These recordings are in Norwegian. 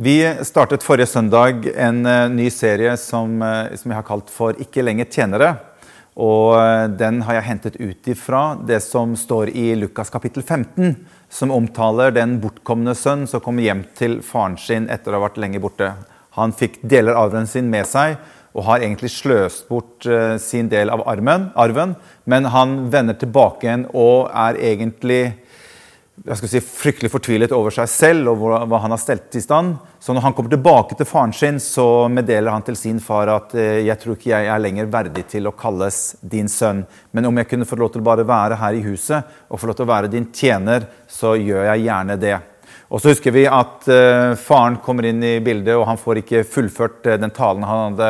Vi startet forrige søndag en eh, ny serie som, eh, som, jeg har kalt for 'Ikke lenger tjenere'. Og eh, Den har jeg hentet ut ifra det som står i Lukas kapittel 15, som omtaler den bortkomne sønn som kommer hjem til faren sin etter å ha vært lenge borte. Han fikk deler av arven sin med seg og har egentlig sløst bort sin del av arven, men han vender tilbake igjen og er egentlig jeg skal si, fryktelig fortvilet over seg selv og hva han har stelt i stand. Så når han kommer tilbake til faren sin, så meddeler han til sin far at eh, jeg tror ikke jeg er lenger verdig til å kalles din sønn, men om jeg kunne få lov til å bare være her i huset og få lov til å være din tjener, så gjør jeg gjerne det. Og så husker vi at uh, faren kommer inn i bildet, og han får ikke fullført uh, den talen han hadde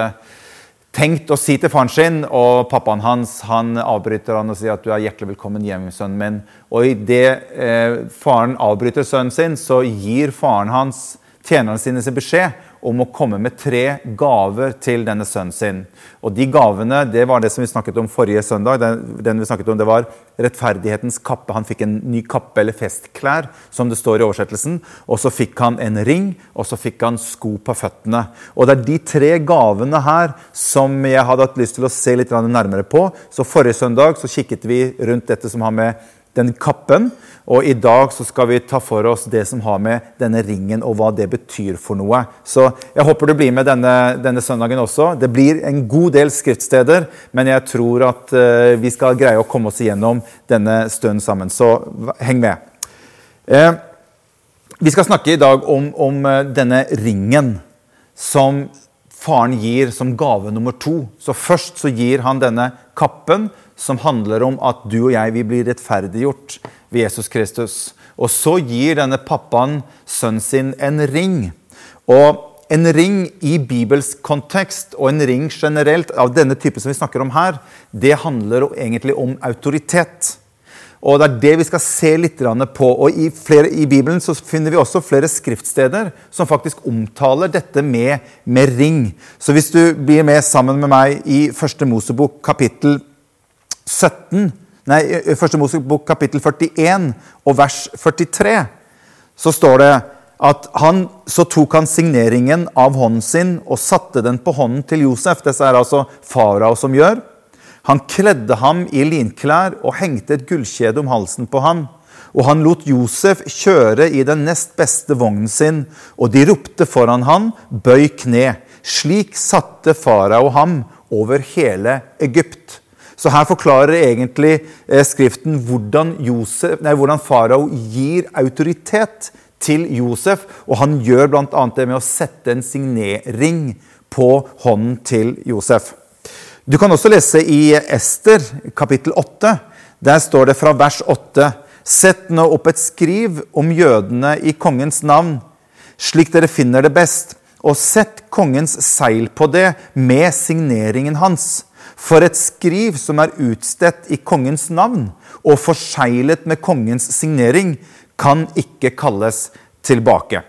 tenkt å si til faren sin, og pappaen hans han avbryter han og sier at du er hjertelig velkommen hjem, sønnen min. Og idet eh, faren avbryter sønnen sin, så gir faren hans tjenerne sine sin beskjed om å komme med tre gaver til denne sønnen sin. Og De gavene det var det som vi snakket om forrige søndag. Den, den vi snakket om, Det var rettferdighetens kappe. Han fikk en ny kappe eller festklær, som det står i oversettelsen. Og så fikk han en ring, og så fikk han sko på føttene. Og Det er de tre gavene her som jeg hadde hatt lyst til å se litt nærmere på. Så Forrige søndag så kikket vi rundt dette som har med den kappen. Og i dag så skal vi ta for oss det som har med denne ringen og hva det betyr for noe. Så jeg håper du blir med denne, denne søndagen også. Det blir en god del skriftsteder, men jeg tror at uh, vi skal greie å komme oss igjennom denne stunden sammen. Så heng med. Uh, vi skal snakke i dag om, om uh, denne ringen som faren gir som gave nummer to. Så først så gir han denne kappen som handler om at du og jeg vi blir rettferdiggjort ved Jesus Kristus. Og så gir denne pappaen sønnen sin en ring. Og en ring i bibelsk kontekst og en ring generelt av denne typen som vi snakker om her, det handler egentlig om autoritet. Og Det er det vi skal se litt på. Og i, flere, I Bibelen så finner vi også flere skriftsteder som faktisk omtaler dette med, med ring. Så hvis du blir med sammen med meg i Første Mosebok kapittel 17, nei, Første Mosebok kapittel 41 og vers 43, så står det at han, så tok han signeringen av hånden sin og satte den på hånden til Josef. Dette er altså farao som gjør. Han kledde ham i linklær og hengte et gullkjede om halsen på ham. Og han lot Josef kjøre i den nest beste vognen sin, og de ropte foran han, bøy kne. Slik satte farao ham over hele Egypt. Så her forklarer egentlig eh, Skriften hvordan, Josef, nei, hvordan farao gir autoritet til Josef. Og han gjør bl.a. det med å sette en signering på hånden til Josef. Du kan også lese i Ester kapittel 8. Der står det fra vers 8.: Sett nå opp et skriv om jødene i kongens navn, slik dere finner det best, og sett kongens seil på det med signeringen hans. For et skriv som er utstedt i kongens navn og forseglet med kongens signering, kan ikke kalles tilbake.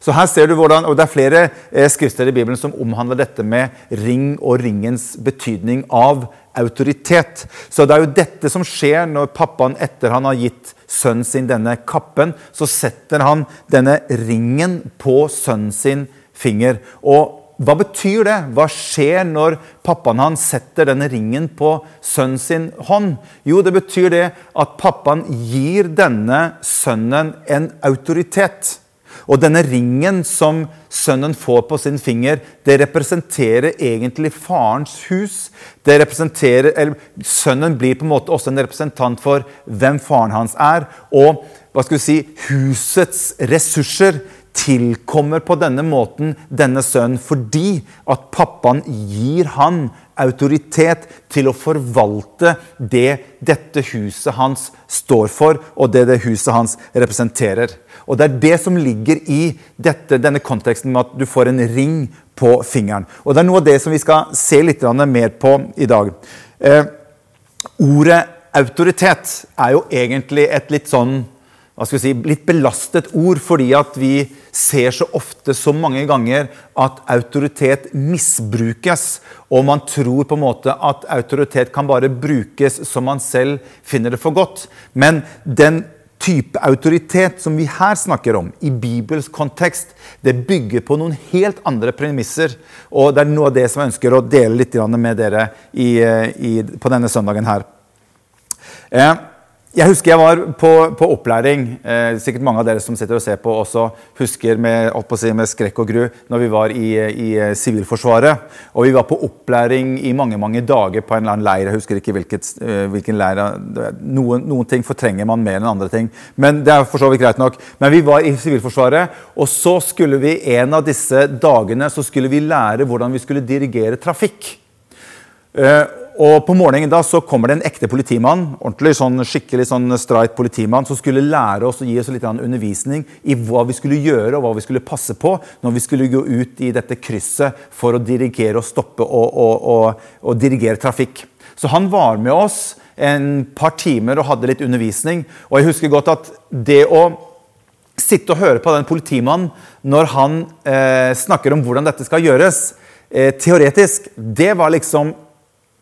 Så her ser du hvordan, og Det er flere skriftsteder i Bibelen som omhandler dette med ring og ringens betydning av autoritet. Så det er jo dette som skjer når pappaen etter han har gitt sønnen sin denne kappen, så setter han denne ringen på sønnen sin finger. Og hva betyr det? Hva skjer når pappaen hans setter denne ringen på sønnen sin hånd? Jo, det betyr det at pappaen gir denne sønnen en autoritet. Og denne ringen som sønnen får på sin finger, det representerer egentlig farens hus. Det representerer, eller Sønnen blir på en måte også en representant for hvem faren hans er. Og hva skal vi si, husets ressurser tilkommer på denne måten denne sønnen fordi at pappaen gir han autoritet til å forvalte det dette huset hans står for, og det det huset hans representerer. Og Det er det som ligger i dette, denne konteksten med at du får en ring på fingeren. Og Det er noe av det som vi skal se litt mer på i dag. Eh, ordet autoritet er jo egentlig et litt sånn si, litt belastet ord, fordi at vi ser så ofte, så mange ganger, at autoritet misbrukes. Og man tror på en måte at autoritet kan bare brukes som man selv finner det for godt. Men den type autoritet som vi her snakker om, i Bibels kontekst, det bygger på noen helt andre premisser. Og det er noe av det som jeg ønsker å dele litt med dere i, i, på denne søndagen her. Eh, jeg husker jeg var på, på opplæring. Eh, sikkert mange av dere som sitter og ser på, også husker med, si, med skrekk og gru når vi var i, eh, Sivilforsvaret. Og vi var på opplæring i mange mange dager på en eller annen leir. Jeg husker ikke hvilket, uh, hvilken leir. Noen, noen, ting fortrenger man mer enn andre ting. Men det er for så vidt greit nok. Men vi var i Sivilforsvaret, og så skulle vi en av disse dagene så skulle vi lære hvordan vi skulle dirigere trafikk. Uh, og På morgenen da så kommer det en ekte politimann ordentlig sånn skikkelig sånn streit politimann, som skulle lære oss og gi oss litt undervisning i hva vi skulle gjøre og hva vi skulle passe på når vi skulle gå ut i dette krysset for å dirigere og stoppe og, og, og, og dirigere trafikk. Så han var med oss en par timer og hadde litt undervisning. Og jeg husker godt at det å sitte og høre på den politimannen når han eh, snakker om hvordan dette skal gjøres, eh, teoretisk, det var liksom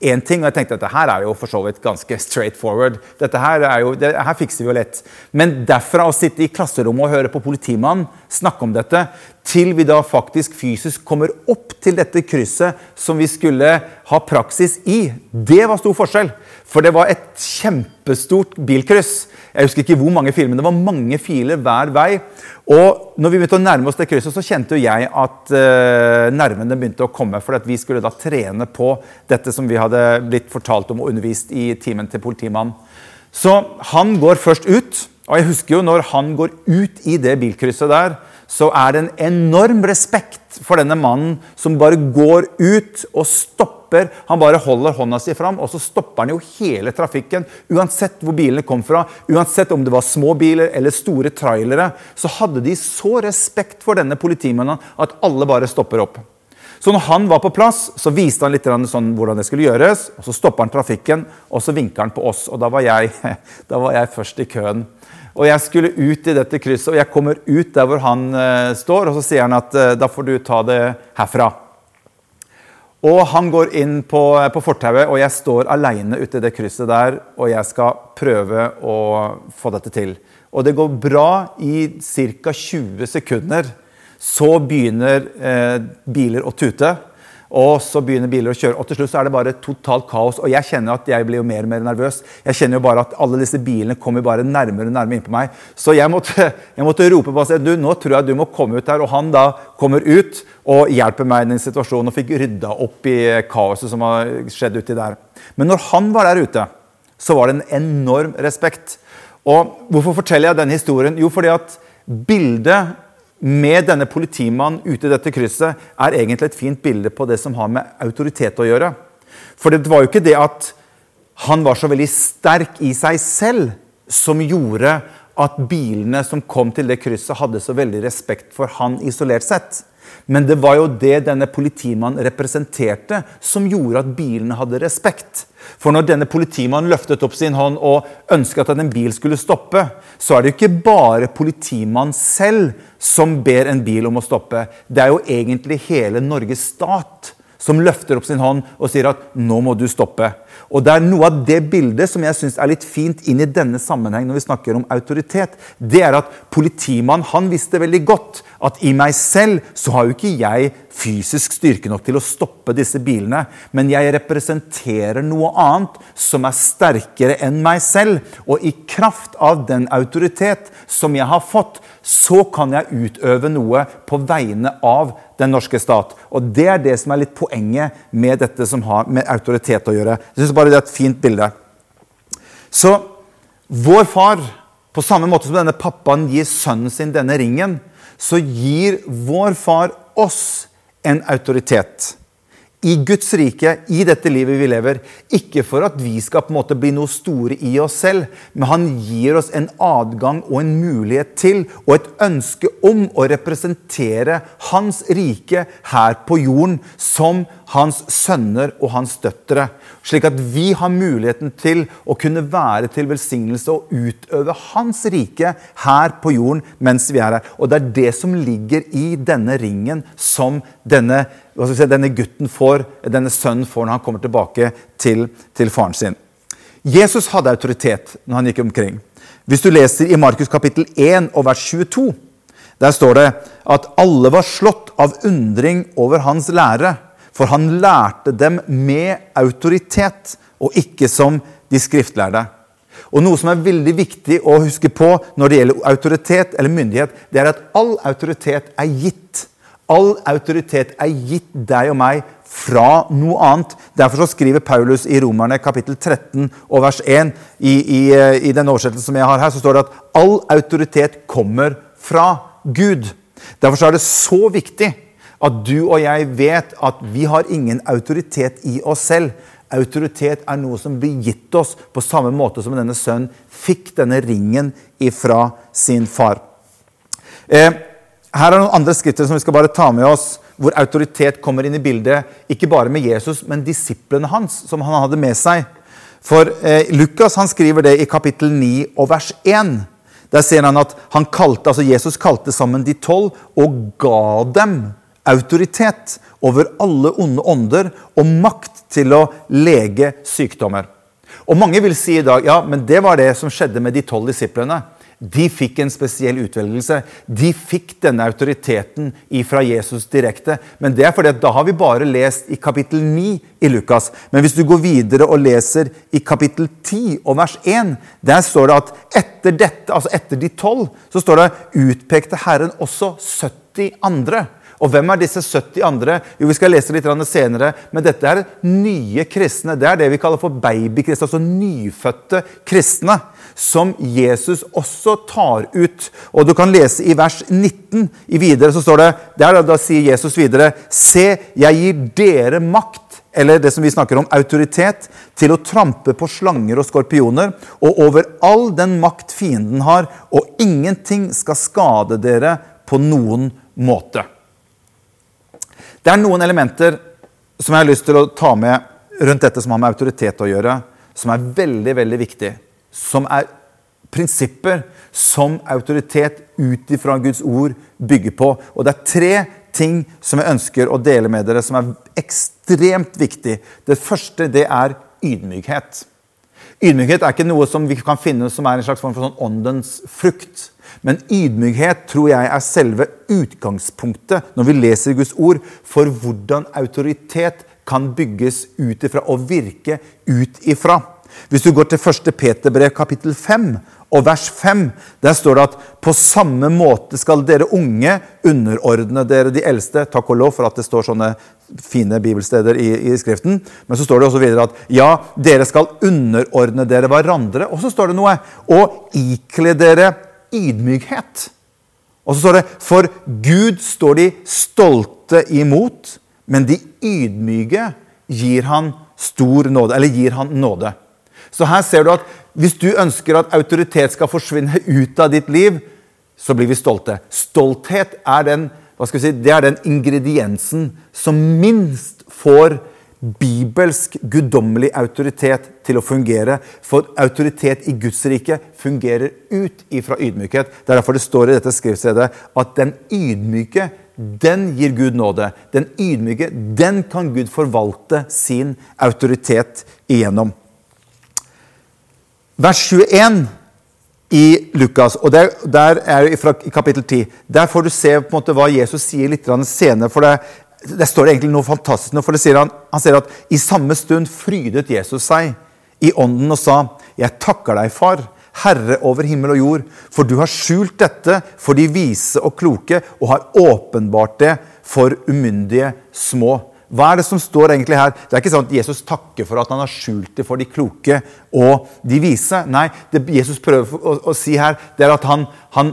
én ting. Og jeg tenkte at dette her er jo for så vidt ganske straight forward. Dette her, er jo, det, her fikser vi jo lett. Men derfra å sitte i klasserommet og høre på politimannen snakke om dette, til vi da faktisk fysisk kommer opp til dette krysset som vi skulle ha praksis i, det var stor forskjell. For det var et kjempestort bilkryss. Jeg husker ikke hvor mange filer, men det var mange filer hver vei. Og når vi begynte å nærme oss det krysset, så kjente jo jeg at uh, nervene begynte å komme. For at vi skulle da trene på dette som vi hadde blitt fortalt om og undervist i timen til politimannen. Så han går først ut. Og jeg husker jo når han går ut i det bilkrysset der, så er det en enorm respekt for denne mannen som bare går ut og stopper. Han bare holder hånda si fram, og så stopper han jo hele trafikken. Uansett hvor bilene kom fra, uansett om det var små biler eller store trailere, så hadde de så respekt for denne politimannen at alle bare stopper opp. Så når han var på plass, så viste han litt sånn hvordan det skulle gjøres. og Så stopper han trafikken, og så vinker han på oss. Og da var jeg, da var jeg først i køen. Og jeg skulle ut i dette krysset, og jeg kommer ut der hvor han uh, står, og så sier han at uh, da får du ta det herfra. Og han går inn på, på fortauet, og jeg står aleine i det krysset der, og jeg skal prøve å få dette til. Og det går bra i ca. 20 sekunder. Så begynner eh, biler å tute. Og så begynner biler å kjøre, og til slutt så er det bare totalt kaos. Og jeg kjenner at jeg blir jo mer og mer nervøs. Jeg kjenner jo bare at alle disse bilene kommer bare nærmere og nærmere innpå meg. Så jeg måtte, jeg måtte rope på seg, du, nå tror jeg du må komme ut her. Og han da kommer ut og hjelper meg i den situasjonen og fikk rydda opp i kaoset som har skjedd uti der. Men når han var der ute, så var det en enorm respekt. Og hvorfor forteller jeg denne historien? Jo, fordi at bildet med denne politimannen ute i dette krysset er egentlig et fint bilde på det som har med autoritet å gjøre. For det var jo ikke det at han var så veldig sterk i seg selv som gjorde at bilene som kom til det krysset, hadde så veldig respekt for han isolert sett. Men det var jo det denne politimannen representerte, som gjorde at bilene hadde respekt. For når denne politimannen løftet opp sin hånd og ønsket at en bil skulle stoppe, så er det jo ikke bare politimannen selv som ber en bil om å stoppe. Det er jo egentlig hele Norges stat som løfter opp sin hånd og sier at 'nå må du stoppe'. Og Det er noe av det bildet som jeg synes er litt fint inn i denne sammenheng når vi snakker om autoritet. Det er at politimannen han visste veldig godt at i meg selv så har jo ikke jeg fysisk styrke nok til å stoppe disse bilene, men jeg representerer noe annet som er sterkere enn meg selv. Og i kraft av den autoritet som jeg har fått, så kan jeg utøve noe på vegne av den norske stat. Og Det er det som er litt poenget med dette som har med autoritet å gjøre. Jeg synes bare det er et fint bilde. Så vår far, på samme måte som denne pappaen gir sønnen sin denne ringen, så gir vår far oss en autoritet i Guds rike, i dette livet vi lever. Ikke for at vi skal på en måte bli noe store i oss selv, men han gir oss en adgang og en mulighet til og et ønske om å representere hans rike her på jorden som hans sønner og hans døtre. Slik at vi har muligheten til å kunne være til velsignelse og utøve hans rike her på jorden mens vi er her. Og det er det som ligger i denne ringen som denne, si, denne gutten får, denne sønnen får når han kommer tilbake til, til faren sin. Jesus hadde autoritet når han gikk omkring. Hvis du leser i Markus kapittel 1 og vers 22, der står det at alle var slått av undring over hans lære, for han lærte dem med autoritet og ikke som de skriftlærde. Og Noe som er veldig viktig å huske på når det gjelder autoritet eller myndighet, det er at all autoritet er gitt. All autoritet er gitt deg og meg fra noe annet. Derfor så skriver Paulus i Romerne kapittel 13 og vers 1 i, i, i den oversettelsen som jeg har her, så står det at all autoritet kommer fra Gud. Derfor så er det så viktig at du og jeg vet at vi har ingen autoritet i oss selv. Autoritet er noe som blir gitt oss på samme måte som denne sønnen fikk denne ringen ifra sin far. Eh, her er noen andre skrifter som vi skal bare ta med oss hvor autoritet kommer inn i bildet, ikke bare med Jesus, men disiplene hans, som han hadde med seg. For eh, Lukas han skriver det i kapittel 9 og vers 1. Der ser han at han kalte, altså Jesus kalte sammen de tolv og ga dem autoritet over alle onde ånder og makt til å lege sykdommer. Og Mange vil si i dag ja, men det var det som skjedde med de tolv disiplene. De fikk en spesiell utvelgelse. De fikk denne autoriteten fra Jesus direkte. Men det er fordi at da har vi bare lest i kapittel 9 i Lukas. Men hvis du går videre og leser i kapittel 10 og vers 1, der står det at etter dette, altså etter de tolv, så står det utpekte Herren også 70 andre. Og hvem er disse 70 andre? Jo, Vi skal lese litt senere, men dette er nye kristne. Det er det vi kaller for babykristne, altså nyfødte kristne som Jesus også tar ut. Og Du kan lese i vers 19 i videre, så står det der da sier Jesus videre Se, jeg gir dere makt, eller det som vi snakker om, autoritet, til å trampe på slanger og skorpioner, og over all den makt fienden har, og ingenting skal skade dere på noen måte. Det er noen elementer som jeg har lyst til å ta med rundt dette som har med autoritet å gjøre, som er veldig, veldig viktig som er prinsipper som autoritet ut ifra Guds ord bygger på. Og det er tre ting som jeg ønsker å dele med dere, som er ekstremt viktig. Det første det er ydmykhet. Ydmykhet er ikke noe som vi kan finne som er en slags form for sånn åndens frukt. Men ydmykhet tror jeg er selve utgangspunktet når vi leser Guds ord, for hvordan autoritet kan bygges ut ifra og virke ut ifra. Hvis du går til 1. Peterbrev kapittel 5 og vers 5, der står det at på samme måte skal dere unge underordne dere de eldste. Takk og lov for at det står sånne fine bibelsteder i, i Skriften. Men så står det også videre at ja, dere skal underordne dere hverandre. Og så står det noe og ikle dere ydmykhet. Og så står det for Gud står de stolte imot, men de ydmyke gir han stor nåde, eller gir han nåde. Så her ser du at hvis du ønsker at autoritet skal forsvinne ut av ditt liv, så blir vi stolte. Stolthet er den, si, det er den ingrediensen som minst får bibelsk, guddommelig autoritet til å fungere. For autoritet i Guds rike fungerer ut ifra ydmykhet. Det er derfor det står i dette skriftstedet at den ydmyke, den gir Gud nåde. Den ydmyke, den kan Gud forvalte sin autoritet igjennom vers 21 i Lukas, og der, der er fra kapittel 10. Der får du se på en måte hva Jesus sier litt senere. for det, Der står det egentlig noe fantastisk. for det sier han, han sier at i samme stund frydet Jesus seg i ånden og sa, 'Jeg takker deg, far, Herre over himmel og jord, for du har skjult dette for de vise og kloke, og har åpenbart det for umyndige små.' Hva er det som står egentlig her? Det er ikke sånn at Jesus takker for at han har skjult det for de kloke og de vise. Nei, det Jesus prøver å, å si her, det er at han, han,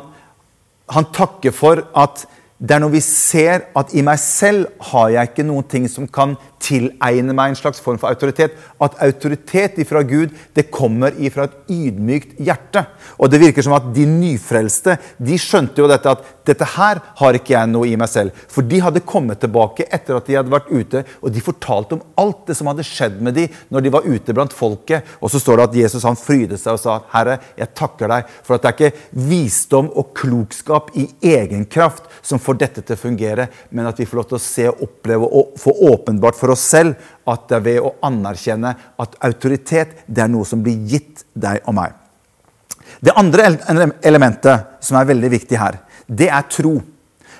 han takker for at det er når vi ser at i meg selv har jeg ikke noen ting som kan tilegne meg en slags form for autoritet. At autoritet ifra Gud det kommer ifra et ydmykt hjerte. Og det virker som at de nyfrelste de skjønte jo dette at dette her har ikke jeg noe i meg selv. For de hadde kommet tilbake etter at de hadde vært ute, og de fortalte om alt det som hadde skjedd med de når de var ute blant folket. Og så står det at Jesus han frydet seg og sa, 'Herre, jeg takker deg for at det er ikke visdom og klokskap i egen kraft som får dette til å fungere, men at vi får lov til å se og oppleve og få åpenbart for oss selv at det er ved å anerkjenne at autoritet det er noe som blir gitt deg og meg. Det andre elementet som er veldig viktig her, det er tro.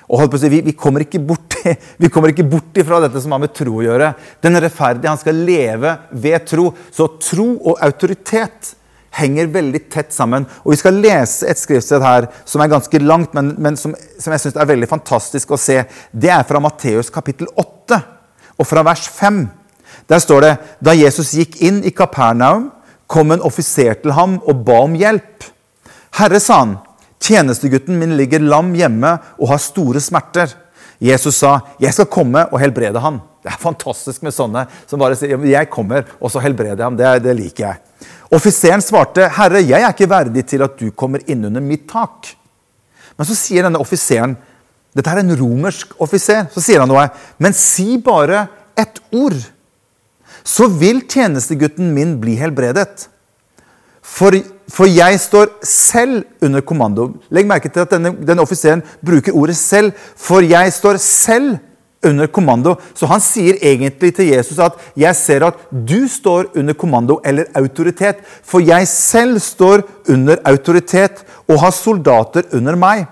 Og si, vi, vi, kommer ikke bort, vi kommer ikke bort ifra dette som har med tro å gjøre. Den rettferdige han skal leve ved tro. Så tro og autoritet henger veldig tett sammen. Og Vi skal lese et skriftsted her som er ganske langt, men, men som, som, jeg synes er veldig fantastisk å se. Det er fra Matteus kapittel 8, og fra vers 5. Der står det da Jesus gikk inn i Kapernaum, kom en offiser til ham og ba om hjelp. Herre, sa han, tjenestegutten min ligger lam hjemme og har store smerter. Jesus sa, 'Jeg skal komme og helbrede ham'. Det er fantastisk med sånne som bare sier 'Jeg kommer, og så helbreder jeg ham'. Det, det liker jeg. Offiseren svarte, 'Herre, jeg er ikke verdig til at du kommer inn under mitt tak.' Men så sier denne offiseren Dette er en romersk offiser. Så sier han noe. 'Men si bare ett ord, så vil tjenestegutten min bli helbredet.' For, for, jeg står selv under kommando. Legg merke til at denne, denne offiseren bruker ordet 'selv'. For jeg står selv under kommando. Så han sier egentlig til Jesus at 'jeg ser at du står under kommando eller autoritet'. For jeg selv står under autoritet og har soldater under meg.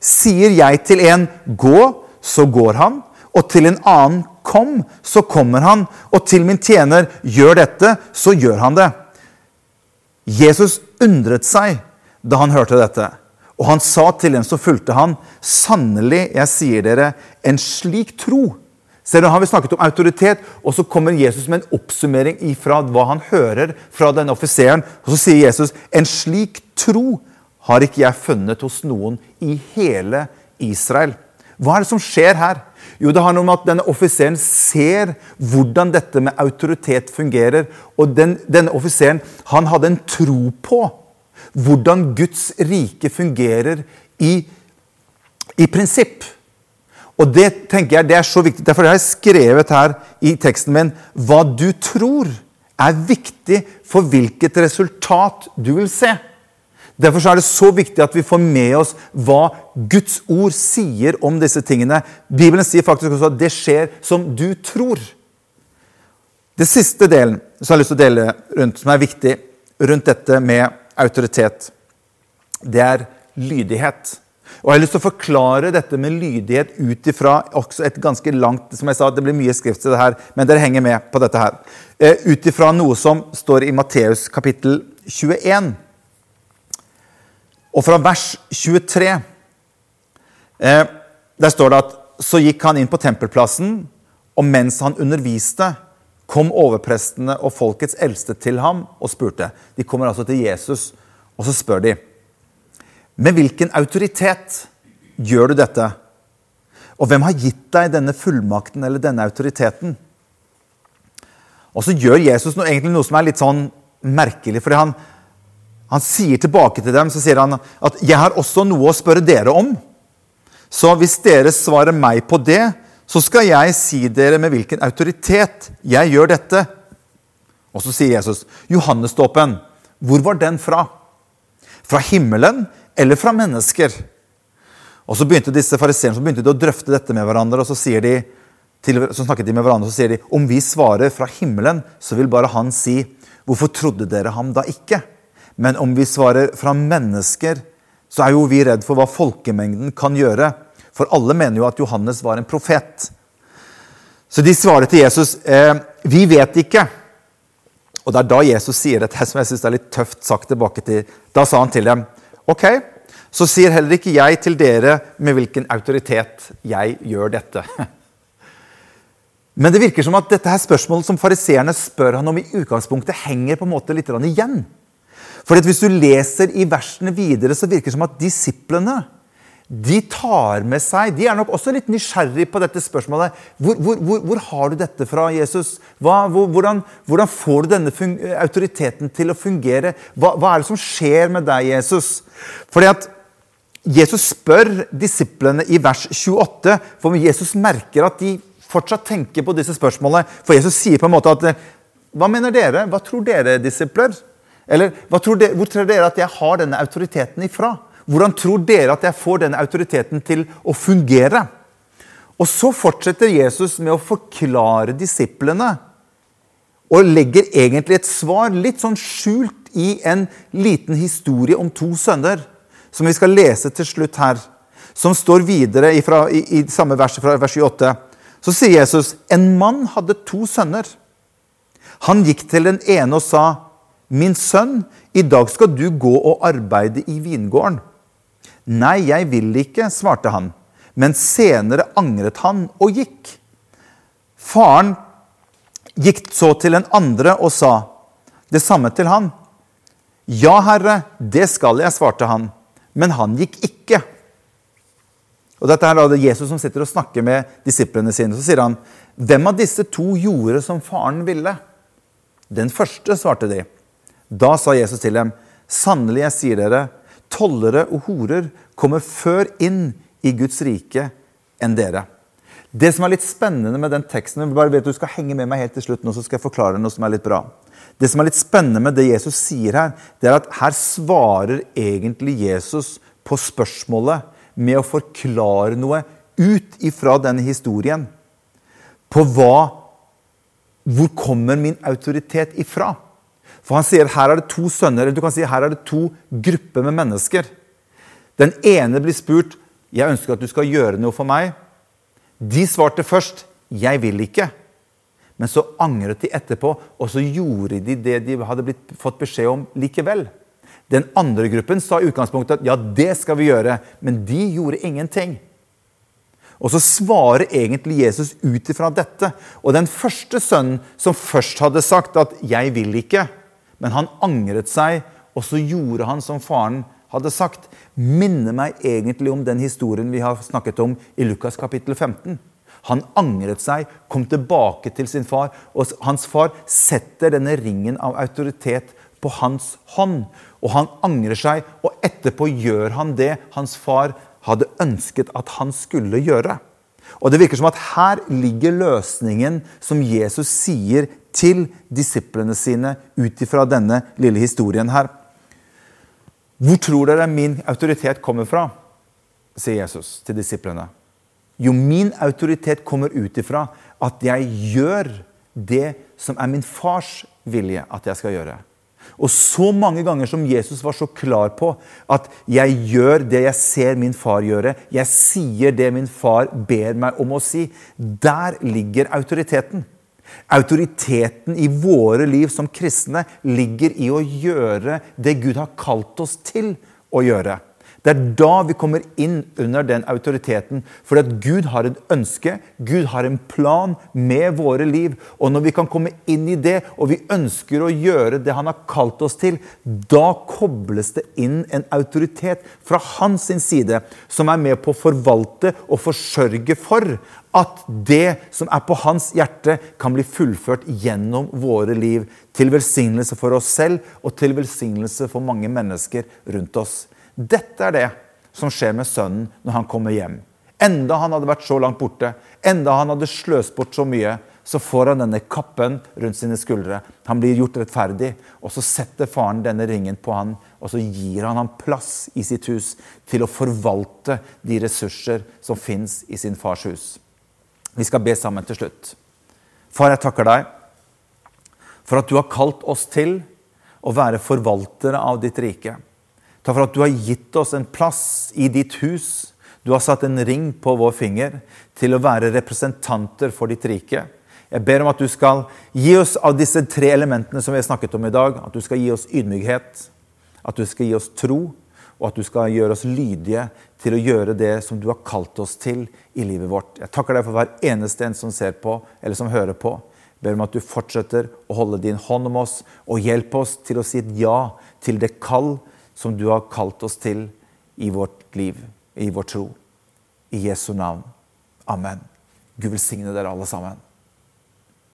Sier jeg til en 'gå', så går han. Og til en annen 'kom', så kommer han. Og til min tjener 'gjør dette', så gjør han det. Jesus undret seg da han hørte dette. Og han sa til dem som fulgte han, sannelig, jeg sier dere, en slik tro Ser du, har vi snakket om autoritet, og så kommer Jesus med en oppsummering ifra hva han hører fra denne offiseren. Og så sier Jesus, en slik tro har ikke jeg funnet hos noen i hele Israel. Hva er det som skjer her? Jo, det har noe med at denne offiseren ser hvordan dette med autoritet fungerer. Og den, denne offiseren han hadde en tro på hvordan Guds rike fungerer i, i prinsipp. Og det tenker jeg det er så viktig. Derfor har jeg skrevet her i teksten min hva du tror er viktig for hvilket resultat du vil se. Derfor er det så viktig at vi får med oss hva Guds ord sier om disse tingene. Bibelen sier faktisk også at det skjer som du tror. Det siste delen som jeg har lyst til å dele rundt, som er viktig rundt dette med autoritet, det er lydighet. Og Jeg har lyst til å forklare dette med lydighet ut ifra også et ganske langt som jeg sa, Det blir mye skrift til det her, men dere henger med på dette her. Eh, ut ifra noe som står i Matteus kapittel 21. Og fra vers 23 eh, Der står det at så gikk han inn på tempelplassen, og mens han underviste, kom overprestene og folkets eldste til ham og spurte. De kommer altså til Jesus, og så spør de. Med hvilken autoritet gjør du dette? Og hvem har gitt deg denne fullmakten eller denne autoriteten? Og så gjør Jesus noe, egentlig noe som er litt sånn merkelig. fordi han, han sier tilbake til dem så sier han at 'jeg har også noe å spørre dere om'. Så hvis dere svarer meg på det, så skal jeg si dere med hvilken autoritet jeg gjør dette. Og så sier Jesus, 'Johannesdåpen, hvor var den fra?' Fra himmelen eller fra mennesker? Og Så begynte disse fariseerne å drøfte dette med hverandre. og så, de, til, så snakket de med hverandre så sier de, om vi svarer fra himmelen, så vil bare han si, 'Hvorfor trodde dere ham da ikke?' Men om vi svarer fra mennesker, så er jo vi redd for hva folkemengden kan gjøre. For alle mener jo at Johannes var en profet. Så de svarer til Jesus, eh, 'Vi vet ikke'. Og det er da Jesus sier dette, som jeg synes er litt tøft sagt tilbake til. Da sa han til dem, Ok, så sier heller ikke jeg til dere med hvilken autoritet jeg gjør dette. Men det virker som at dette her spørsmålet som fariseerne spør han om, i utgangspunktet henger på en måte litt igjen. For Hvis du leser i versene videre, så virker det som at disiplene de tar med seg De er nok også litt nysgjerrig på dette spørsmålet. Hvor, hvor, hvor, hvor har du dette fra, Jesus? Hva, hvordan, hvordan, får du denne autoriteten til å fungere? Hva, hva, er det som skjer med deg, Jesus? Fordi at Jesus spør disiplene i vers 28, for Jesus merker at de fortsatt tenker på disse spørsmålene. For Jesus sier på en måte at Hva mener dere? Hva tror dere, disipler? Eller tror dere, hvor tror dere at jeg har denne autoriteten ifra? Hvordan tror dere at jeg får denne autoriteten til å fungere? Og så fortsetter Jesus med å forklare disiplene. Og legger egentlig et svar litt sånn skjult i en liten historie om to sønner, som vi skal lese til slutt her, som står videre ifra, i, i samme vers fra vers 28. Så sier Jesus en mann hadde to sønner. Han gikk til den ene og sa, 'Min sønn, i dag skal du gå og arbeide i vingården.' 'Nei, jeg vil ikke', svarte han. Men senere angret han og gikk. Faren gikk så til den andre og sa det samme til han. 'Ja, herre, det skal jeg', svarte han. Men han gikk ikke. Og Dette er da det Jesus som sitter og snakker med disiplene sine. Så sier han, 'Hvem av disse to gjorde som faren ville?' Den første, svarte de. Da sa Jesus til dem, 'Sannelig, jeg sier dere, tollere og horer kommer før inn i Guds rike enn dere. Det som er litt spennende med den teksten bare vet Du skal henge med meg helt til slutt, nå så skal jeg forklare noe som er litt bra. Det som er litt spennende med det Jesus sier her, det er at her svarer egentlig Jesus på spørsmålet med å forklare noe ut ifra denne historien. På hva Hvor kommer min autoritet ifra? For han sier her er det to sønner, eller du kan si her er det to grupper med mennesker. Den ene blir spurt 'Jeg ønsker at du skal gjøre noe for meg.' De svarte først 'Jeg vil ikke'. Men så angret de etterpå, og så gjorde de det de hadde blitt, fått beskjed om likevel. Den andre gruppen sa i utgangspunktet at ja, det skal vi gjøre, men de gjorde ingenting. Og så svarer egentlig Jesus ut ifra dette. Og den første sønnen som først hadde sagt at 'jeg vil ikke', men han angret seg, og så gjorde han som faren hadde sagt, minner meg egentlig om den historien vi har snakket om i Lukas kapittel 15. Han angret seg, kom tilbake til sin far, og hans far setter denne ringen av autoritet på hans hånd. Og han angrer seg, og etterpå gjør han det hans far hadde ønsket at han skulle gjøre. Og Det virker som at her ligger løsningen som Jesus sier til disiplene sine ut ifra denne lille historien her. Hvor tror dere min autoritet kommer fra? sier Jesus til disiplene. Jo, min autoritet kommer ut ifra at jeg gjør det som er min fars vilje at jeg skal gjøre. Og så mange ganger som Jesus var så klar på at jeg gjør det jeg ser min far gjøre, jeg sier det min far ber meg om å si, der ligger autoriteten. Autoriteten i våre liv som kristne ligger i å gjøre det Gud har kalt oss til å gjøre. Det er da vi kommer inn under den autoriteten. For at Gud har et ønske, Gud har en plan med våre liv. Og når vi kan komme inn i det, og vi ønsker å gjøre det han har kalt oss til, da kobles det inn en autoritet fra hans side som er med på å forvalte og forsørge for at det som er på hans hjerte, kan bli fullført gjennom våre liv. Til velsignelse for oss selv og til velsignelse for mange mennesker rundt oss. Dette er det som skjer med sønnen når han kommer hjem. Enda han hadde vært så langt borte, enda han hadde sløst bort så mye, så får han denne kappen rundt sine skuldre. Han blir gjort rettferdig, og så setter faren denne ringen på han, og så gir han ham plass i sitt hus til å forvalte de ressurser som fins i sin fars hus. Vi skal be sammen til slutt. Far, jeg takker deg for at du har kalt oss til å være forvaltere av ditt rike. Takk for at du har gitt oss en plass i ditt hus. Du har satt en ring på vår finger til å være representanter for ditt rike. Jeg ber om at du skal gi oss av disse tre elementene som vi har snakket om i dag. At du skal gi oss ydmykhet, at du skal gi oss tro, og at du skal gjøre oss lydige til å gjøre det som du har kalt oss til i livet vårt. Jeg takker deg for hver eneste en som ser på, eller som hører på. Jeg ber om at du fortsetter å holde din hånd om oss og hjelpe oss til å si et ja til det kall som du har kalt oss til i vårt liv, i vår tro. I Jesu navn. Amen. Gud velsigne dere alle sammen.